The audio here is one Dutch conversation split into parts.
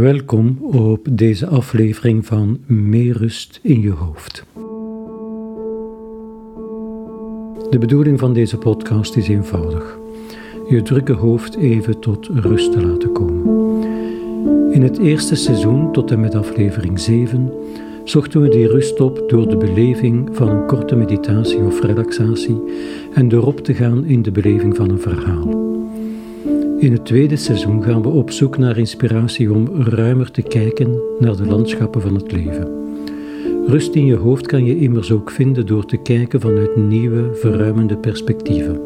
Welkom op deze aflevering van Meer rust in je hoofd. De bedoeling van deze podcast is eenvoudig: je drukke hoofd even tot rust te laten komen. In het eerste seizoen tot en met aflevering 7 zochten we die rust op door de beleving van een korte meditatie of relaxatie en door op te gaan in de beleving van een verhaal. In het tweede seizoen gaan we op zoek naar inspiratie om ruimer te kijken naar de landschappen van het leven. Rust in je hoofd kan je immers ook vinden door te kijken vanuit nieuwe, verruimende perspectieven.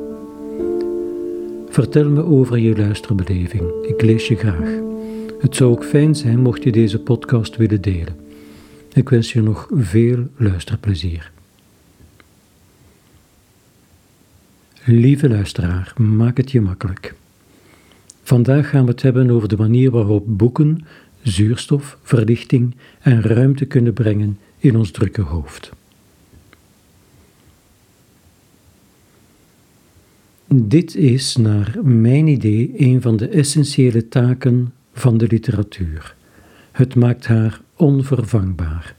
Vertel me over je luisterbeleving. Ik lees je graag. Het zou ook fijn zijn mocht je deze podcast willen delen. Ik wens je nog veel luisterplezier. Lieve luisteraar, maak het je makkelijk. Vandaag gaan we het hebben over de manier waarop boeken zuurstof, verlichting en ruimte kunnen brengen in ons drukke hoofd. Dit is, naar mijn idee, een van de essentiële taken van de literatuur. Het maakt haar onvervangbaar.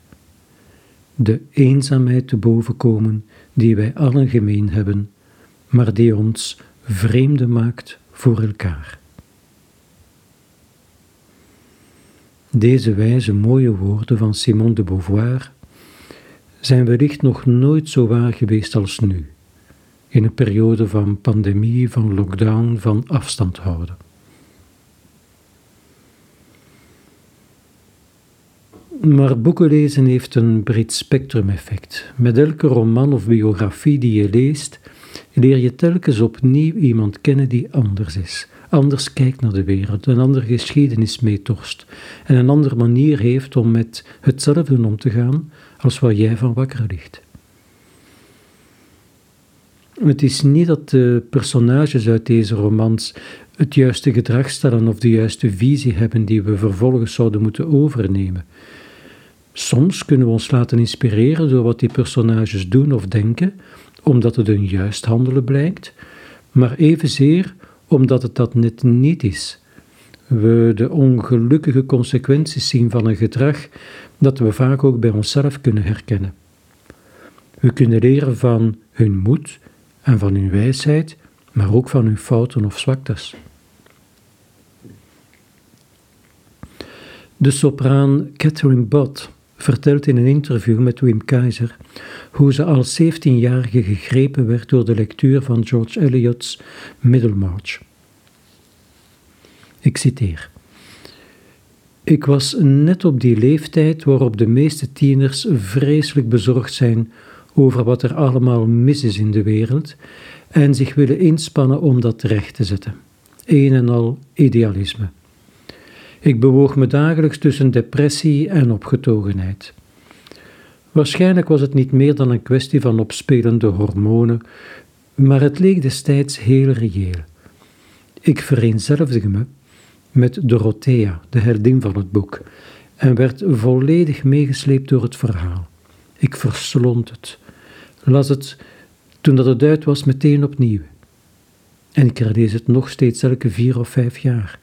De eenzaamheid te boven komen die wij allen gemeen hebben, maar die ons vreemde maakt voor elkaar. Deze wijze mooie woorden van Simone de Beauvoir zijn wellicht nog nooit zo waar geweest als nu, in een periode van pandemie, van lockdown, van afstand houden. Maar boeken lezen heeft een breed spectrum effect. Met elke roman of biografie die je leest, leer je telkens opnieuw iemand kennen die anders is, anders kijkt naar de wereld, een andere geschiedenis meetorst en een andere manier heeft om met hetzelfde om te gaan als waar jij van wakker ligt. Het is niet dat de personages uit deze romans het juiste gedrag stellen of de juiste visie hebben die we vervolgens zouden moeten overnemen. Soms kunnen we ons laten inspireren door wat die personages doen of denken, omdat het een juist handelen blijkt, maar evenzeer omdat het dat net niet is. We de ongelukkige consequenties zien van een gedrag dat we vaak ook bij onszelf kunnen herkennen. We kunnen leren van hun moed en van hun wijsheid, maar ook van hun fouten of zwaktes. De sopraan Catherine Bott vertelt in een interview met Wim Keizer hoe ze als 17-jarige gegrepen werd door de lectuur van George Eliot's Middlemarch. Ik citeer. Ik was net op die leeftijd waarop de meeste tieners vreselijk bezorgd zijn over wat er allemaal mis is in de wereld en zich willen inspannen om dat recht te zetten. Een en al idealisme. Ik bewoog me dagelijks tussen depressie en opgetogenheid. Waarschijnlijk was het niet meer dan een kwestie van opspelende hormonen, maar het leek destijds heel reëel. Ik vereenzelvigde me met Dorothea, de heldin van het boek, en werd volledig meegesleept door het verhaal. Ik verslond het, las het toen dat het uit was meteen opnieuw. En ik herlees het nog steeds elke vier of vijf jaar.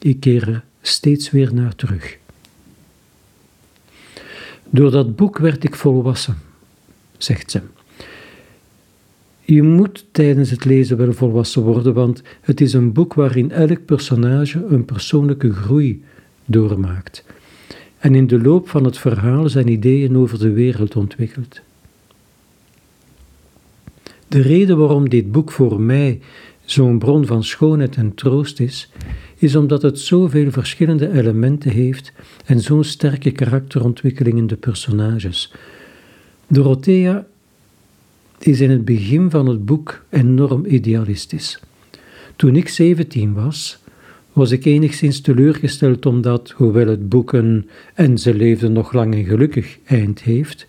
Ik keer er steeds weer naar terug. Door dat boek werd ik volwassen, zegt ze. Je moet tijdens het lezen wel volwassen worden, want het is een boek waarin elk personage een persoonlijke groei doormaakt en in de loop van het verhaal zijn ideeën over de wereld ontwikkelt. De reden waarom dit boek voor mij zo'n bron van schoonheid en troost is, is omdat het zoveel verschillende elementen heeft en zo'n sterke karakterontwikkeling in de personages. Dorothea is in het begin van het boek enorm idealistisch. Toen ik 17 was, was ik enigszins teleurgesteld omdat, hoewel het boek een en ze leefde nog lang en gelukkig eind heeft,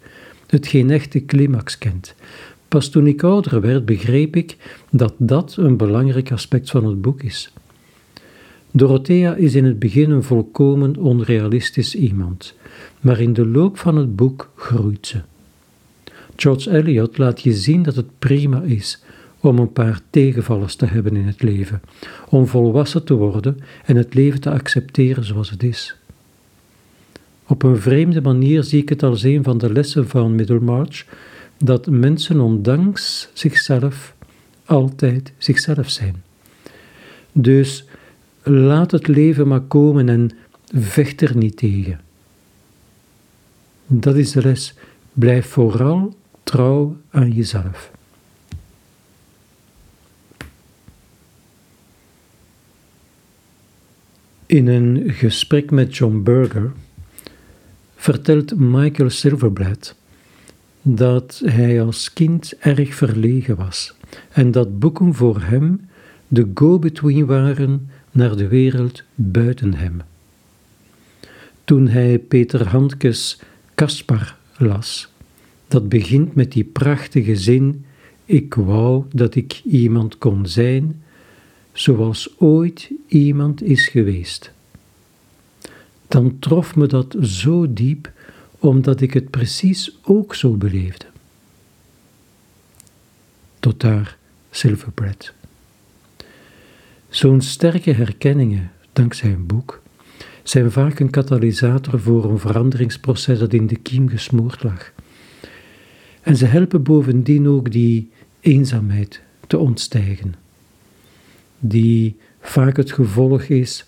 het geen echte climax kent. Pas toen ik ouder werd, begreep ik dat dat een belangrijk aspect van het boek is. Dorothea is in het begin een volkomen onrealistisch iemand, maar in de loop van het boek groeit ze. George Eliot laat je zien dat het prima is om een paar tegenvallers te hebben in het leven, om volwassen te worden en het leven te accepteren zoals het is. Op een vreemde manier zie ik het als een van de lessen van Middlemarch dat mensen ondanks zichzelf altijd zichzelf zijn. Dus laat het leven maar komen en vecht er niet tegen. Dat is de les. Blijf vooral trouw aan jezelf. In een gesprek met John Berger vertelt Michael Silverblad dat hij als kind erg verlegen was en dat boeken voor hem de go-between waren naar de wereld buiten hem. Toen hij Peter Handkes Kaspar las, dat begint met die prachtige zin: Ik wou dat ik iemand kon zijn, zoals ooit iemand is geweest. Dan trof me dat zo diep, omdat ik het precies ook zo beleefde. Tot daar Silverbread. Zo'n sterke herkenningen, dankzij een boek, zijn vaak een katalysator voor een veranderingsproces dat in de kiem gesmoord lag. En ze helpen bovendien ook die eenzaamheid te ontstijgen, die vaak het gevolg is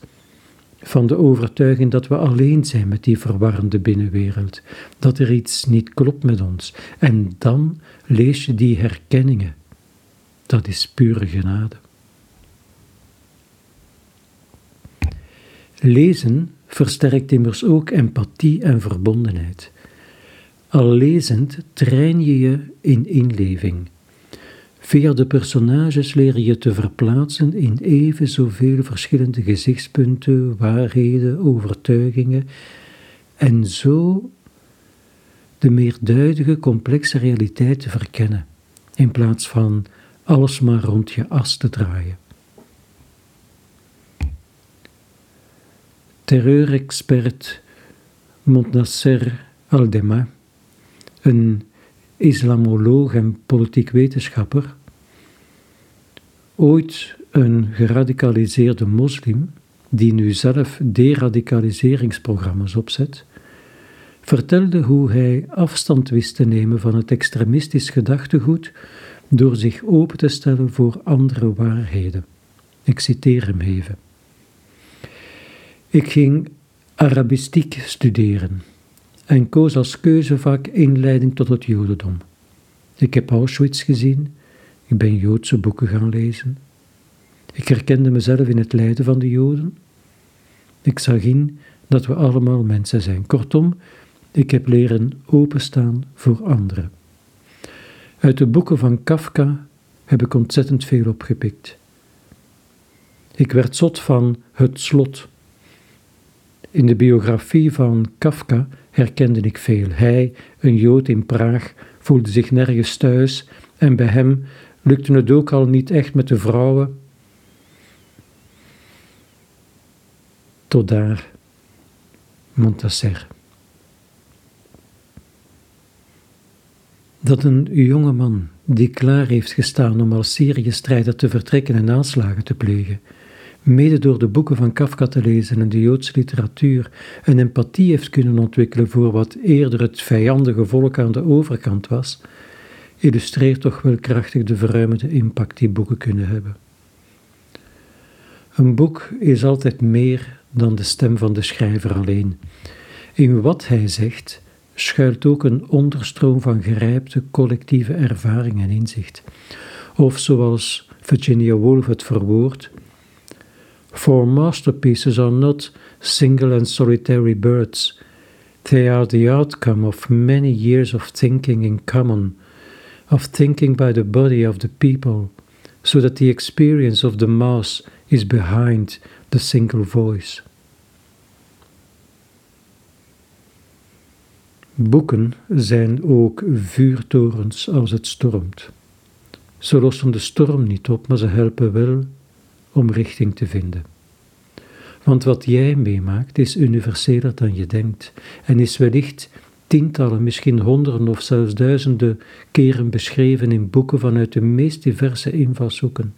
van de overtuiging dat we alleen zijn met die verwarrende binnenwereld, dat er iets niet klopt met ons. En dan lees je die herkenningen. Dat is pure genade. Lezen versterkt immers ook empathie en verbondenheid. Al lezend train je je in inleving. Via de personages leer je te verplaatsen in even zoveel verschillende gezichtspunten, waarheden, overtuigingen en zo de meerduidige, complexe realiteit te verkennen, in plaats van alles maar rond je as te draaien. Terreurexpert Montnasser Aldema, een islamoloog en politiek wetenschapper, ooit een geradicaliseerde moslim die nu zelf deradicaliseringsprogramma's opzet, vertelde hoe hij afstand wist te nemen van het extremistisch gedachtegoed door zich open te stellen voor andere waarheden. Ik citeer hem even. Ik ging Arabistiek studeren en koos als keuzevak inleiding tot het Jodendom. Ik heb Auschwitz gezien, ik ben Joodse boeken gaan lezen. Ik herkende mezelf in het lijden van de Joden. Ik zag in dat we allemaal mensen zijn. Kortom, ik heb leren openstaan voor anderen. Uit de boeken van Kafka heb ik ontzettend veel opgepikt. Ik werd zot van het slot in de biografie van Kafka herkende ik veel. Hij, een Jood in Praag, voelde zich nergens thuis en bij hem lukte het ook al niet echt met de vrouwen. Tot daar, Montasser. Dat een jonge man die klaar heeft gestaan om als Syrië-strijder te vertrekken en aanslagen te plegen, mede door de boeken van Kafka te lezen en de Joodse literatuur, een empathie heeft kunnen ontwikkelen voor wat eerder het vijandige volk aan de overkant was, illustreert toch wel krachtig de verruimende impact die boeken kunnen hebben. Een boek is altijd meer dan de stem van de schrijver alleen. In wat hij zegt schuilt ook een onderstroom van gerijpte collectieve ervaring en inzicht. Of zoals Virginia Woolf het verwoordt, For masterpieces are not single and solitary birds, they are the outcome of many years of thinking in common, of thinking by the body of the people, so that the experience of the mass is behind the single voice. Boeken zijn ook vuurtorens als het stormt. Ze lossen de storm niet op, maar ze helpen wel om richting te vinden. Want wat jij meemaakt is universeler dan je denkt en is wellicht tientallen, misschien honderden of zelfs duizenden keren beschreven in boeken vanuit de meest diverse invalshoeken.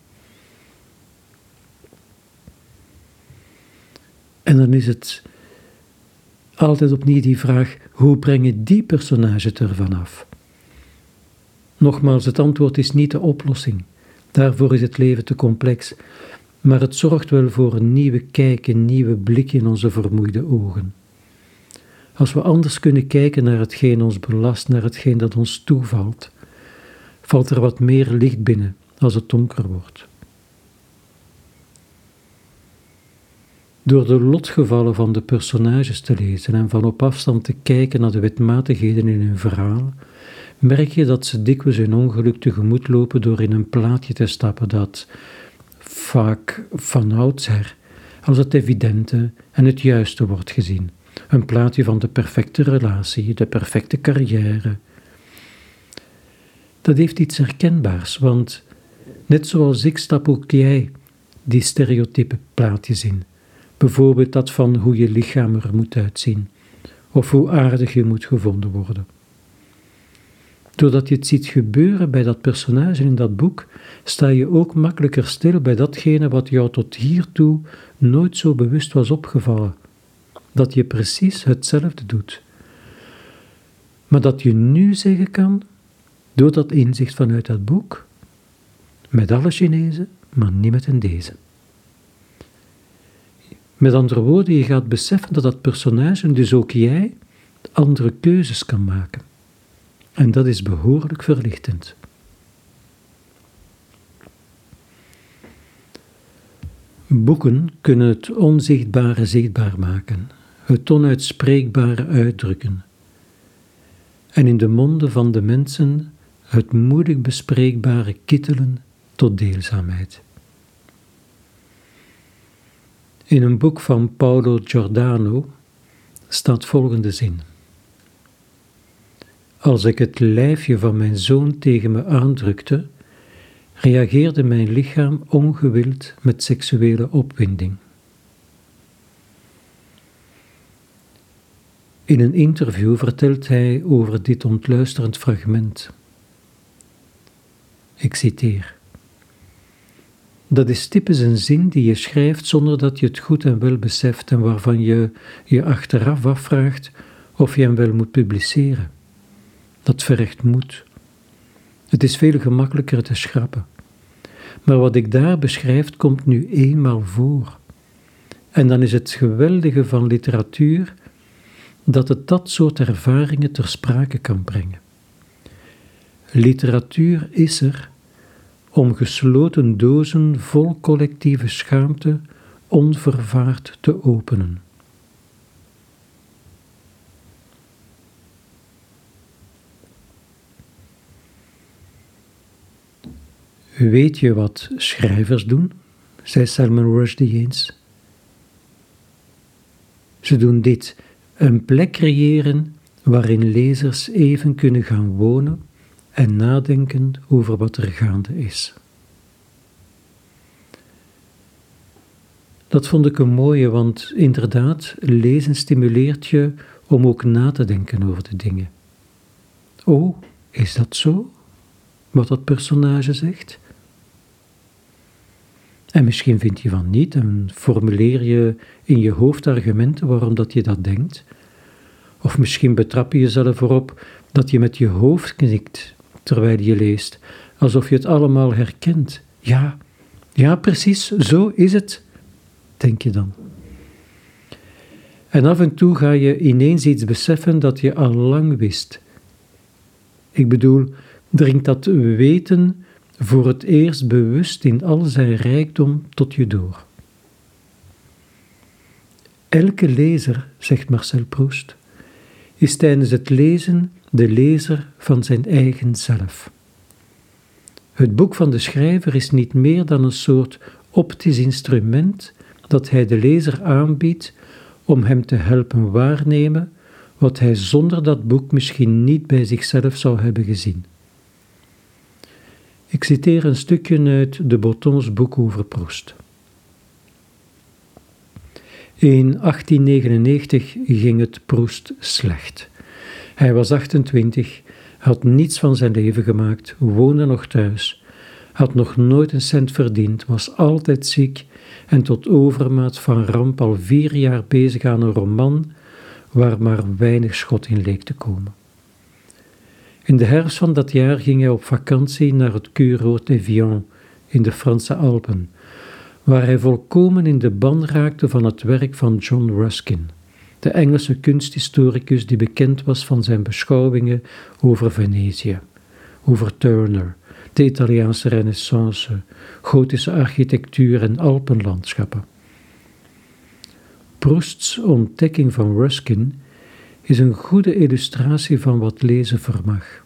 En dan is het altijd opnieuw die vraag: hoe breng je die personage ervan af? Nogmaals, het antwoord is niet de oplossing. Daarvoor is het leven te complex. Maar het zorgt wel voor een nieuwe kijk, een nieuwe blik in onze vermoeide ogen. Als we anders kunnen kijken naar hetgeen ons belast, naar hetgeen dat ons toevalt, valt er wat meer licht binnen als het donker wordt. Door de lotgevallen van de personages te lezen en van op afstand te kijken naar de wetmatigheden in hun verhaal, merk je dat ze dikwijls hun ongeluk tegemoet lopen door in een plaatje te stappen dat vaak van oudsher als het evidente en het juiste wordt gezien. Een plaatje van de perfecte relatie, de perfecte carrière. Dat heeft iets herkenbaars, want net zoals ik stap ook jij die stereotype plaatjes in. Bijvoorbeeld dat van hoe je lichaam er moet uitzien, of hoe aardig je moet gevonden worden. Doordat je het ziet gebeuren bij dat personage in dat boek, sta je ook makkelijker stil bij datgene wat jou tot hiertoe nooit zo bewust was opgevallen. Dat je precies hetzelfde doet. Maar dat je nu zeggen kan, door dat inzicht vanuit dat boek, met alle Chinezen, maar niet met een deze. Met andere woorden, je gaat beseffen dat dat personage, dus ook jij, andere keuzes kan maken. En dat is behoorlijk verlichtend. Boeken kunnen het onzichtbare zichtbaar maken, het onuitspreekbare uitdrukken. En in de monden van de mensen het moedig bespreekbare kittelen tot deelzaamheid. In een boek van Paolo Giordano staat volgende zin. Als ik het lijfje van mijn zoon tegen me aandrukte, reageerde mijn lichaam ongewild met seksuele opwinding. In een interview vertelt hij over dit ontluisterend fragment. Ik citeer. Dat is typisch een zin die je schrijft zonder dat je het goed en wel beseft en waarvan je je achteraf afvraagt of je hem wel moet publiceren. Dat vergt moed. Het is veel gemakkelijker te schrappen. Maar wat ik daar beschrijf komt nu eenmaal voor. En dan is het geweldige van literatuur dat het dat soort ervaringen ter sprake kan brengen. Literatuur is er om gesloten dozen vol collectieve schaamte onvervaard te openen. Weet je wat schrijvers doen? zei Salman Rushdie eens. Ze doen dit: een plek creëren waarin lezers even kunnen gaan wonen en nadenken over wat er gaande is. Dat vond ik een mooie, want inderdaad, lezen stimuleert je om ook na te denken over de dingen. Oh, is dat zo? Wat dat personage zegt? En misschien vind je van niet en formuleer je in je hoofd argumenten waarom dat je dat denkt. Of misschien betrap je jezelf erop dat je met je hoofd knikt terwijl je leest, alsof je het allemaal herkent. Ja, ja, precies, zo is het, denk je dan. En af en toe ga je ineens iets beseffen dat je al lang wist. Ik bedoel, dringt dat weten voor het eerst bewust in al zijn rijkdom tot je door. Elke lezer, zegt Marcel Proust, is tijdens het lezen de lezer van zijn eigen zelf. Het boek van de schrijver is niet meer dan een soort optisch instrument dat hij de lezer aanbiedt om hem te helpen waarnemen wat hij zonder dat boek misschien niet bij zichzelf zou hebben gezien. Ik citeer een stukje uit de Botons boek over Proest. In 1899 ging het Proest slecht. Hij was 28, had niets van zijn leven gemaakt, woonde nog thuis, had nog nooit een cent verdiend, was altijd ziek en tot overmaat van ramp al vier jaar bezig aan een roman waar maar weinig schot in leek te komen. In de herfst van dat jaar ging hij op vakantie naar het Cureau d'Evian in de Franse Alpen, waar hij volkomen in de ban raakte van het werk van John Ruskin, de Engelse kunsthistoricus die bekend was van zijn beschouwingen over Venetië, over Turner, de Italiaanse renaissance, gotische architectuur en alpenlandschappen. Proust's ontdekking van Ruskin is een goede illustratie van wat lezen vermag.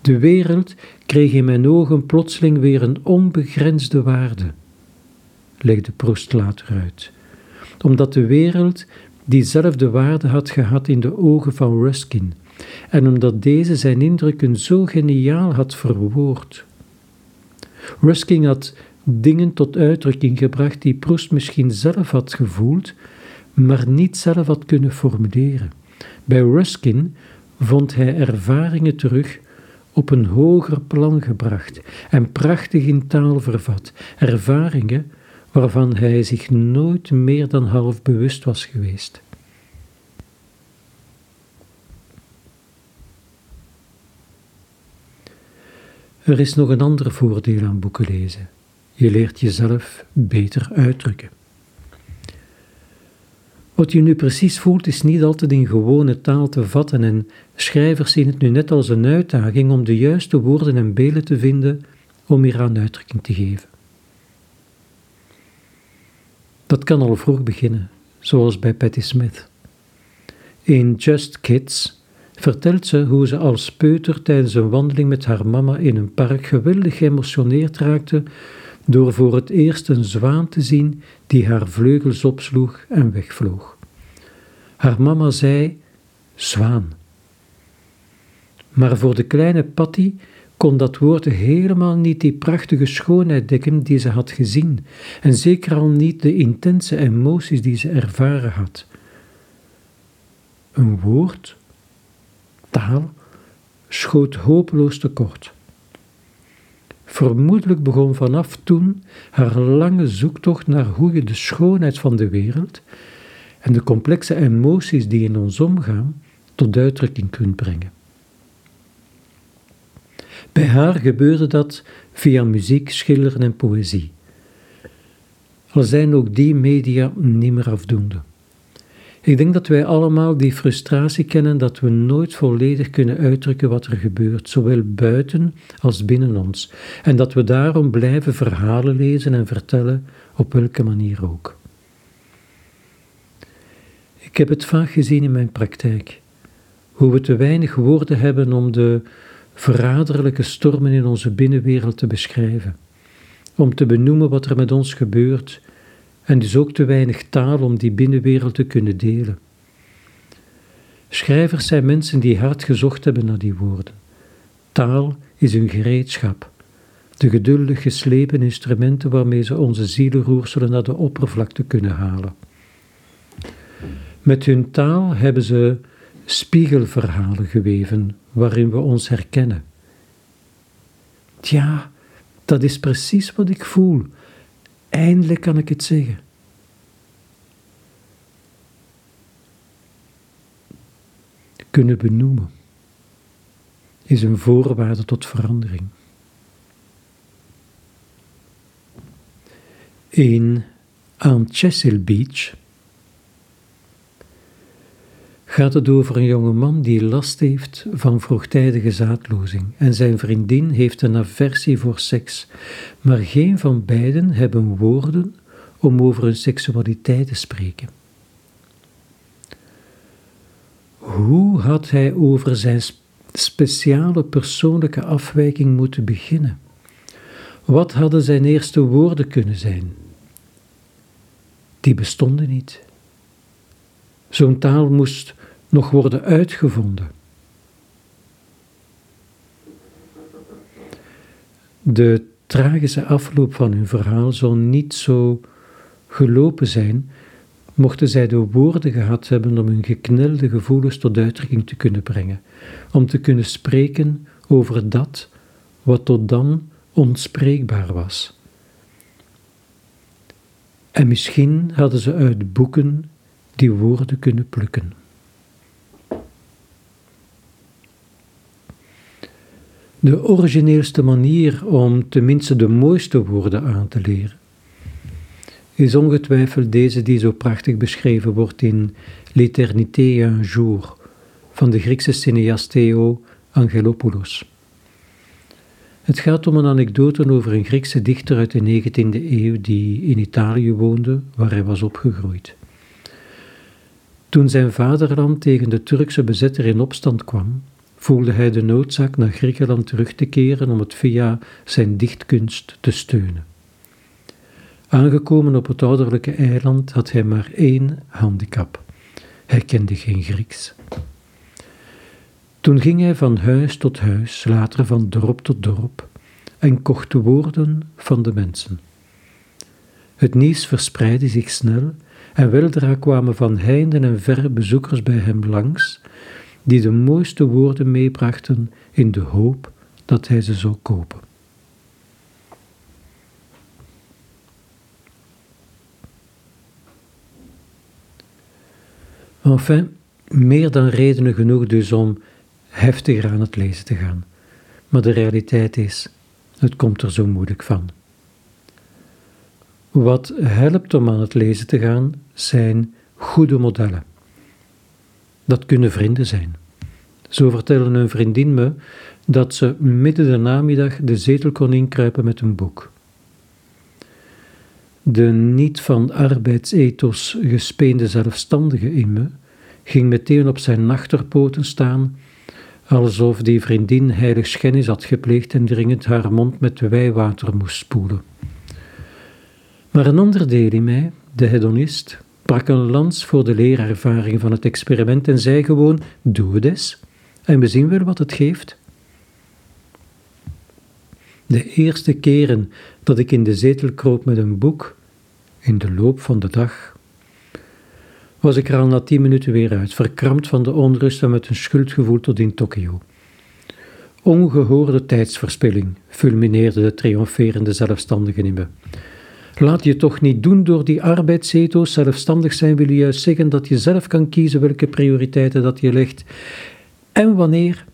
De wereld kreeg in mijn ogen plotseling weer een onbegrensde waarde, legde Proust later uit, omdat de wereld diezelfde waarde had gehad in de ogen van Ruskin en omdat deze zijn indrukken zo geniaal had verwoord. Ruskin had dingen tot uitdrukking gebracht die Proust misschien zelf had gevoeld, maar niet zelf had kunnen formuleren. Bij Ruskin vond hij ervaringen terug op een hoger plan gebracht en prachtig in taal vervat, ervaringen waarvan hij zich nooit meer dan half bewust was geweest. Er is nog een ander voordeel aan boeken lezen. Je leert jezelf beter uitdrukken. Wat je nu precies voelt is niet altijd in gewone taal te vatten en schrijvers zien het nu net als een uitdaging om de juiste woorden en beelden te vinden om hieraan uitdrukking te geven. Dat kan al vroeg beginnen, zoals bij Patti Smith. In Just Kids vertelt ze hoe ze als peuter tijdens een wandeling met haar mama in een park geweldig geëmotioneerd raakte door voor het eerst een zwaan te zien die haar vleugels opsloeg en wegvloog. Haar mama zei: zwaan. Maar voor de kleine Patty kon dat woord helemaal niet die prachtige schoonheid dekken die ze had gezien, en zeker al niet de intense emoties die ze ervaren had. Een woord, taal, schoot hopeloos tekort. Vermoedelijk begon vanaf toen haar lange zoektocht naar hoe je de schoonheid van de wereld en de complexe emoties die in ons omgaan tot uitdrukking kunt brengen. Bij haar gebeurde dat via muziek, schilderen en poëzie. Al zijn ook die media niet meer afdoende. Ik denk dat wij allemaal die frustratie kennen dat we nooit volledig kunnen uitdrukken wat er gebeurt, zowel buiten als binnen ons, en dat we daarom blijven verhalen lezen en vertellen, op welke manier ook. Ik heb het vaak gezien in mijn praktijk, hoe we te weinig woorden hebben om de verraderlijke stormen in onze binnenwereld te beschrijven, om te benoemen wat er met ons gebeurt en dus ook te weinig taal om die binnenwereld te kunnen delen. Schrijvers zijn mensen die hard gezocht hebben naar die woorden. Taal is hun gereedschap, de geduldig geslepen instrumenten waarmee ze onze zielenroerselen naar de oppervlakte kunnen halen. Met hun taal hebben ze spiegelverhalen geweven waarin we ons herkennen. Tja, dat is precies wat ik voel. Eindelijk kan ik het zeggen. Kunnen benoemen is een voorwaarde tot verandering. In aan Chesil Beach gaat het over een jonge man die last heeft van vroegtijdige zaadlozing en zijn vriendin heeft een aversie voor seks, maar geen van beiden hebben woorden om over hun seksualiteit te spreken. Hoe had hij over zijn speciale persoonlijke afwijking moeten beginnen? Wat hadden zijn eerste woorden kunnen zijn? Die bestonden niet. Zo'n taal moest nog worden uitgevonden. De tragische afloop van hun verhaal zal niet zo gelopen zijn, mochten zij de woorden gehad hebben om hun geknelde gevoelens tot uitdrukking te kunnen brengen, om te kunnen spreken over dat wat tot dan onspreekbaar was. En misschien hadden ze uit boeken die woorden kunnen plukken. De origineelste manier om tenminste de mooiste woorden aan te leren is ongetwijfeld deze die zo prachtig beschreven wordt in L'éternité un jour van de Griekse cineast Theo Angelopoulos. Het gaat om een anekdote over een Griekse dichter uit de 19e eeuw die in Italië woonde, waar hij was opgegroeid. Toen zijn vaderland tegen de Turkse bezetter in opstand kwam, voelde hij de noodzaak naar Griekenland terug te keren om het via zijn dichtkunst te steunen. Aangekomen op het ouderlijke eiland had hij maar één handicap. Hij kende geen Grieks. Toen ging hij van huis tot huis, later van dorp tot dorp, en kocht de woorden van de mensen. Het nieuws verspreidde zich snel en weldra kwamen van heinden en verre bezoekers bij hem langs, die de mooiste woorden meebrachten in de hoop dat hij ze zou kopen. Enfin, meer dan redenen genoeg dus om heftiger aan het lezen te gaan. Maar de realiteit is, het komt er zo moeilijk van. Wat helpt om aan het lezen te gaan, zijn goede modellen. Dat kunnen vrienden zijn. Zo vertelde een vriendin me dat ze midden de namiddag de zetel kon inkruipen met een boek. De niet van arbeidsethos gespeende zelfstandige in me ging meteen op zijn nachterpoten staan, alsof die vriendin heilig schennis had gepleegd en dringend haar mond met wijwater moest spoelen. Maar een ander deel in mij, de hedonist, brak een lans voor de leerervaring van het experiment en zei gewoon: Doe het eens en we zien wel wat het geeft. De eerste keren dat ik in de zetel kroop met een boek, in de loop van de dag, was ik er al na tien minuten weer uit, verkrampt van de onrust en met een schuldgevoel tot in Tokio. Ongehoorde tijdsverspilling, fulmineerde de triomferende zelfstandige in me. Laat je toch niet doen door die arbeidsethos. Zelfstandig zijn wil juist zeggen dat je zelf kan kiezen welke prioriteiten dat je legt. En wanneer,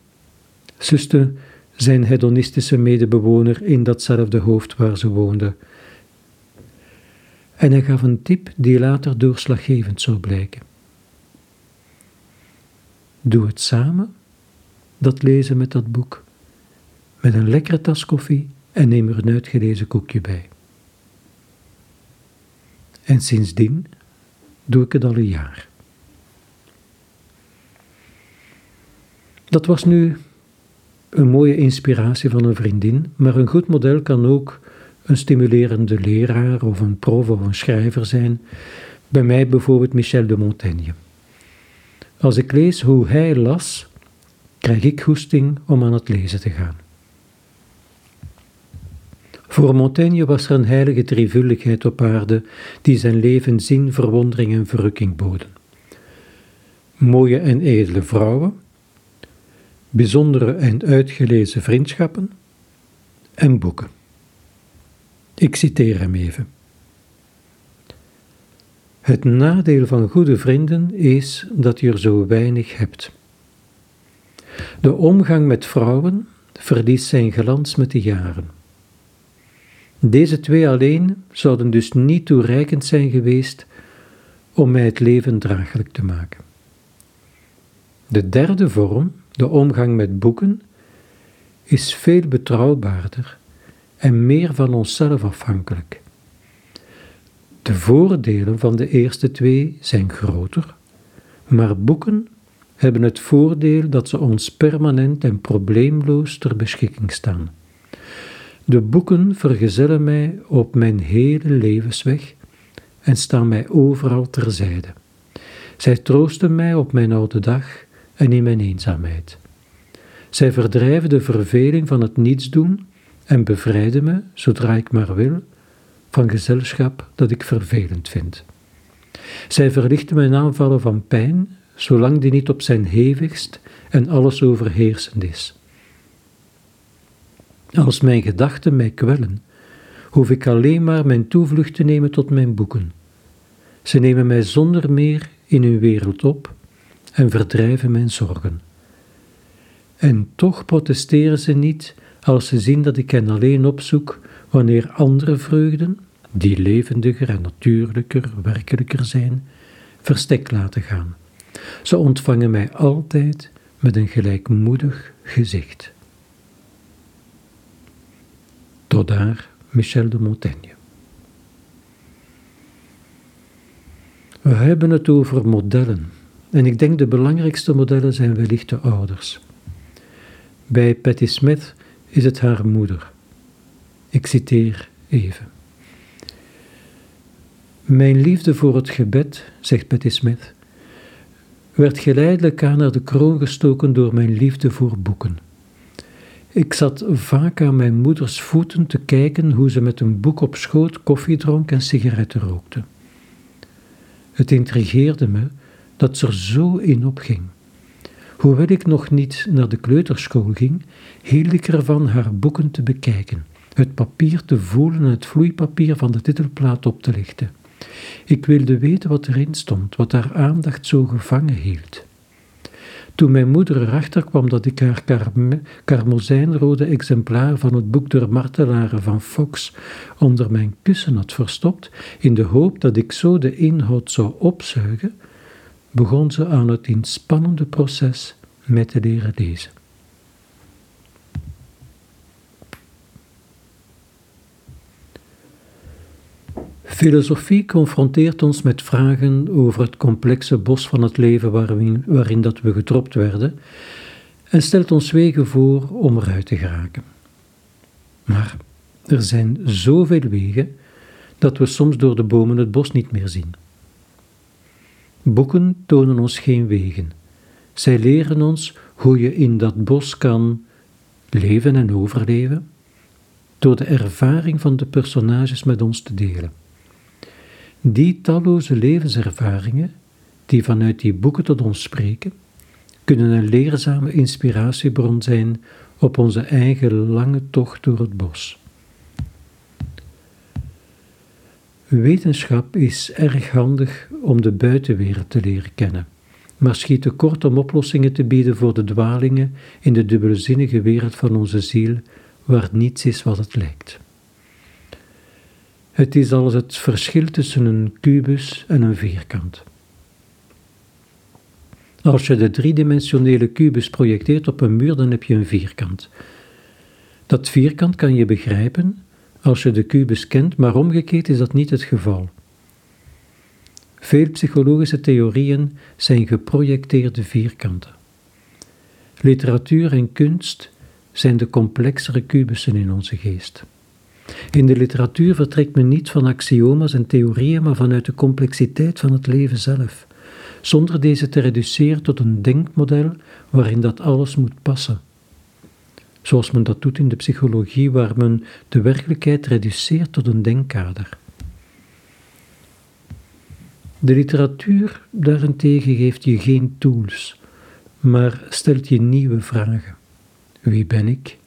zuste zijn hedonistische medebewoner in datzelfde hoofd waar ze woonde. En hij gaf een tip die later doorslaggevend zou blijken. Doe het samen, dat lezen met dat boek, met een lekkere tas koffie en neem er een uitgelezen koekje bij. En sindsdien doe ik het al een jaar. Dat was nu een mooie inspiratie van een vriendin, maar een goed model kan ook een stimulerende leraar of een prof of een schrijver zijn. Bij mij bijvoorbeeld Michel de Montaigne. Als ik lees hoe hij las, krijg ik goesting om aan het lezen te gaan. Voor Montaigne was er een heilige drievuldigheid op aarde die zijn leven zin, verwondering en verrukking boden. Mooie en edele vrouwen, bijzondere en uitgelezen vriendschappen en boeken. Ik citeer hem even. Het nadeel van goede vrienden is dat je er zo weinig hebt. De omgang met vrouwen verliest zijn glans met de jaren. Deze twee alleen zouden dus niet toereikend zijn geweest om mij het leven draaglijk te maken. De derde vorm, de omgang met boeken, is veel betrouwbaarder en meer van onszelf afhankelijk. De voordelen van de eerste twee zijn groter, maar boeken hebben het voordeel dat ze ons permanent en probleemloos ter beschikking staan. De boeken vergezellen mij op mijn hele levensweg en staan mij overal terzijde. Zij troosten mij op mijn oude dag en in mijn eenzaamheid. Zij verdrijven de verveling van het niets doen en bevrijden me, zodra ik maar wil, van gezelschap dat ik vervelend vind. Zij verlichten mijn aanvallen van pijn, zolang die niet op zijn hevigst en alles overheersend is. Als mijn gedachten mij kwellen, hoef ik alleen maar mijn toevlucht te nemen tot mijn boeken. Ze nemen mij zonder meer in hun wereld op en verdrijven mijn zorgen. En toch protesteren ze niet als ze zien dat ik hen alleen opzoek wanneer andere vreugden, die levendiger en natuurlijker, werkelijker zijn, verstek laten gaan. Ze ontvangen mij altijd met een gelijkmoedig gezicht. Tot daar Michel de Montaigne. We hebben het over modellen. En ik denk de belangrijkste modellen zijn wellicht de ouders. Bij Patti Smith is het haar moeder. Ik citeer even. Mijn liefde voor het gebed, zegt Patti Smith, werd geleidelijk aan naar de kroon gestoken door mijn liefde voor boeken. Ik zat vaak aan mijn moeders voeten te kijken hoe ze met een boek op schoot koffie dronk en sigaretten rookte. Het intrigeerde me dat ze er zo in opging. Hoewel ik nog niet naar de kleuterschool ging, hield ik ervan haar boeken te bekijken, het papier te voelen en het vloeipapier van de titelplaat op te lichten. Ik wilde weten wat erin stond, wat haar aandacht zo gevangen hield. Toen mijn moeder erachter kwam dat ik haar karmozijnrode exemplaar van het boek Der Martelaren van Fox onder mijn kussen had verstopt, in de hoop dat ik zo de inhoud zou opzuigen, begon ze aan het inspannende proces met te leren lezen. Filosofie confronteert ons met vragen over het complexe bos van het leven waarin, waarin dat we getropt werden en stelt ons wegen voor om eruit te geraken. Maar er zijn zoveel wegen dat we soms door de bomen het bos niet meer zien. Boeken tonen ons geen wegen. Zij leren ons hoe je in dat bos kan leven en overleven, door de ervaring van de personages met ons te delen. Die talloze levenservaringen, die vanuit die boeken tot ons spreken, kunnen een leerzame inspiratiebron zijn op onze eigen lange tocht door het bos. Wetenschap is erg handig om de buitenwereld te leren kennen, maar schiet te kort om oplossingen te bieden voor de dwalingen in de dubbelzinnige wereld van onze ziel, waar niets is wat het lijkt. Het is als het verschil tussen een kubus en een vierkant. Als je de driedimensionele kubus projecteert op een muur, dan heb je een vierkant. Dat vierkant kan je begrijpen als je de kubus kent, maar omgekeerd is dat niet het geval. Veel psychologische theorieën zijn geprojecteerde vierkanten. Literatuur en kunst zijn de complexere kubussen in onze geest. In de literatuur vertrekt men niet van axioma's en theorieën, maar vanuit de complexiteit van het leven zelf, zonder deze te reduceren tot een denkmodel waarin dat alles moet passen. Zoals men dat doet in de psychologie, waar men de werkelijkheid reduceert tot een denkkader. De literatuur daarentegen geeft je geen tools, maar stelt je nieuwe vragen. Wie ben ik?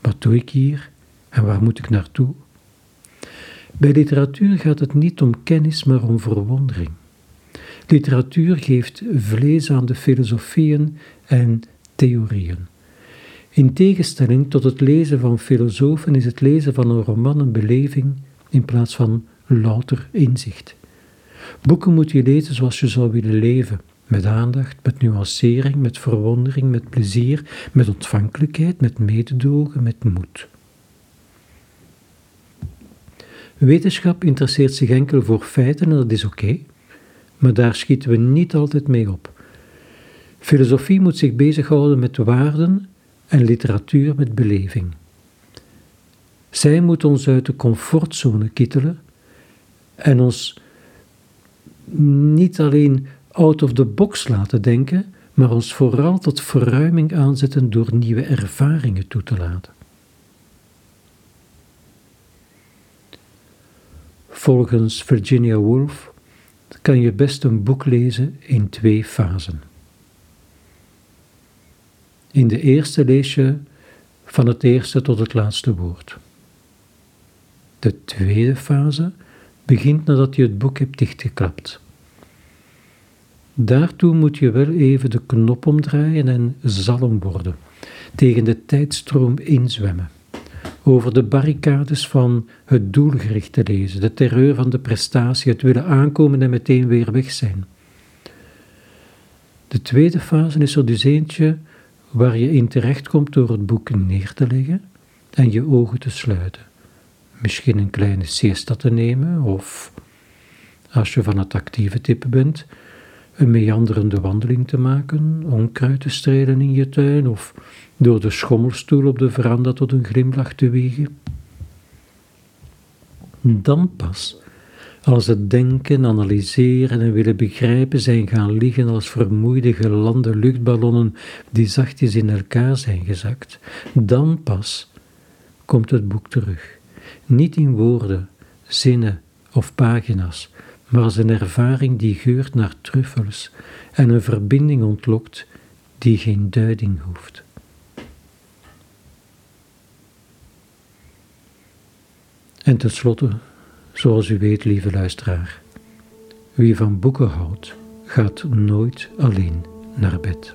Wat doe ik hier? En waar moet ik naartoe? Bij literatuur gaat het niet om kennis, maar om verwondering. Literatuur geeft vlees aan de filosofieën en theorieën. In tegenstelling tot het lezen van filosofen is het lezen van een roman een beleving in plaats van louter inzicht. Boeken moet je lezen zoals je zou willen leven, met aandacht, met nuancering, met verwondering, met plezier, met ontvankelijkheid, met mededogen, met moed. Wetenschap interesseert zich enkel voor feiten en dat is oké, maar daar schieten we niet altijd mee op. Filosofie moet zich bezighouden met waarden en literatuur met beleving. Zij moet ons uit de comfortzone kittelen en ons niet alleen out of the box laten denken, maar ons vooral tot verruiming aanzetten door nieuwe ervaringen toe te laten. Volgens Virginia Woolf kan je best een boek lezen in twee fasen. In de eerste lees je van het eerste tot het laatste woord. De tweede fase begint nadat je het boek hebt dichtgeklapt. Daartoe moet je wel even de knop omdraaien en zalm worden, tegen de tijdstroom inzwemmen, over de barricades van het doelgericht te lezen, de terreur van de prestatie, het willen aankomen en meteen weer weg zijn. De tweede fase is er dus eentje waar je in terechtkomt door het boek neer te leggen en je ogen te sluiten. Misschien een kleine siesta te nemen of, als je van het actieve type bent, een meanderende wandeling te maken, onkruid te strelen in je tuin of door de schommelstoel op de veranda tot een glimlach te wiegen. Dan pas, als het denken, analyseren en willen begrijpen zijn gaan liggen als vermoeide gelande luchtballonnen die zachtjes in elkaar zijn gezakt, dan pas komt het boek terug. Niet in woorden, zinnen of pagina's, maar als een ervaring die geurt naar truffels en een verbinding ontlokt die geen duiding hoeft. En tenslotte, zoals u weet, lieve luisteraar, wie van boeken houdt, gaat nooit alleen naar bed.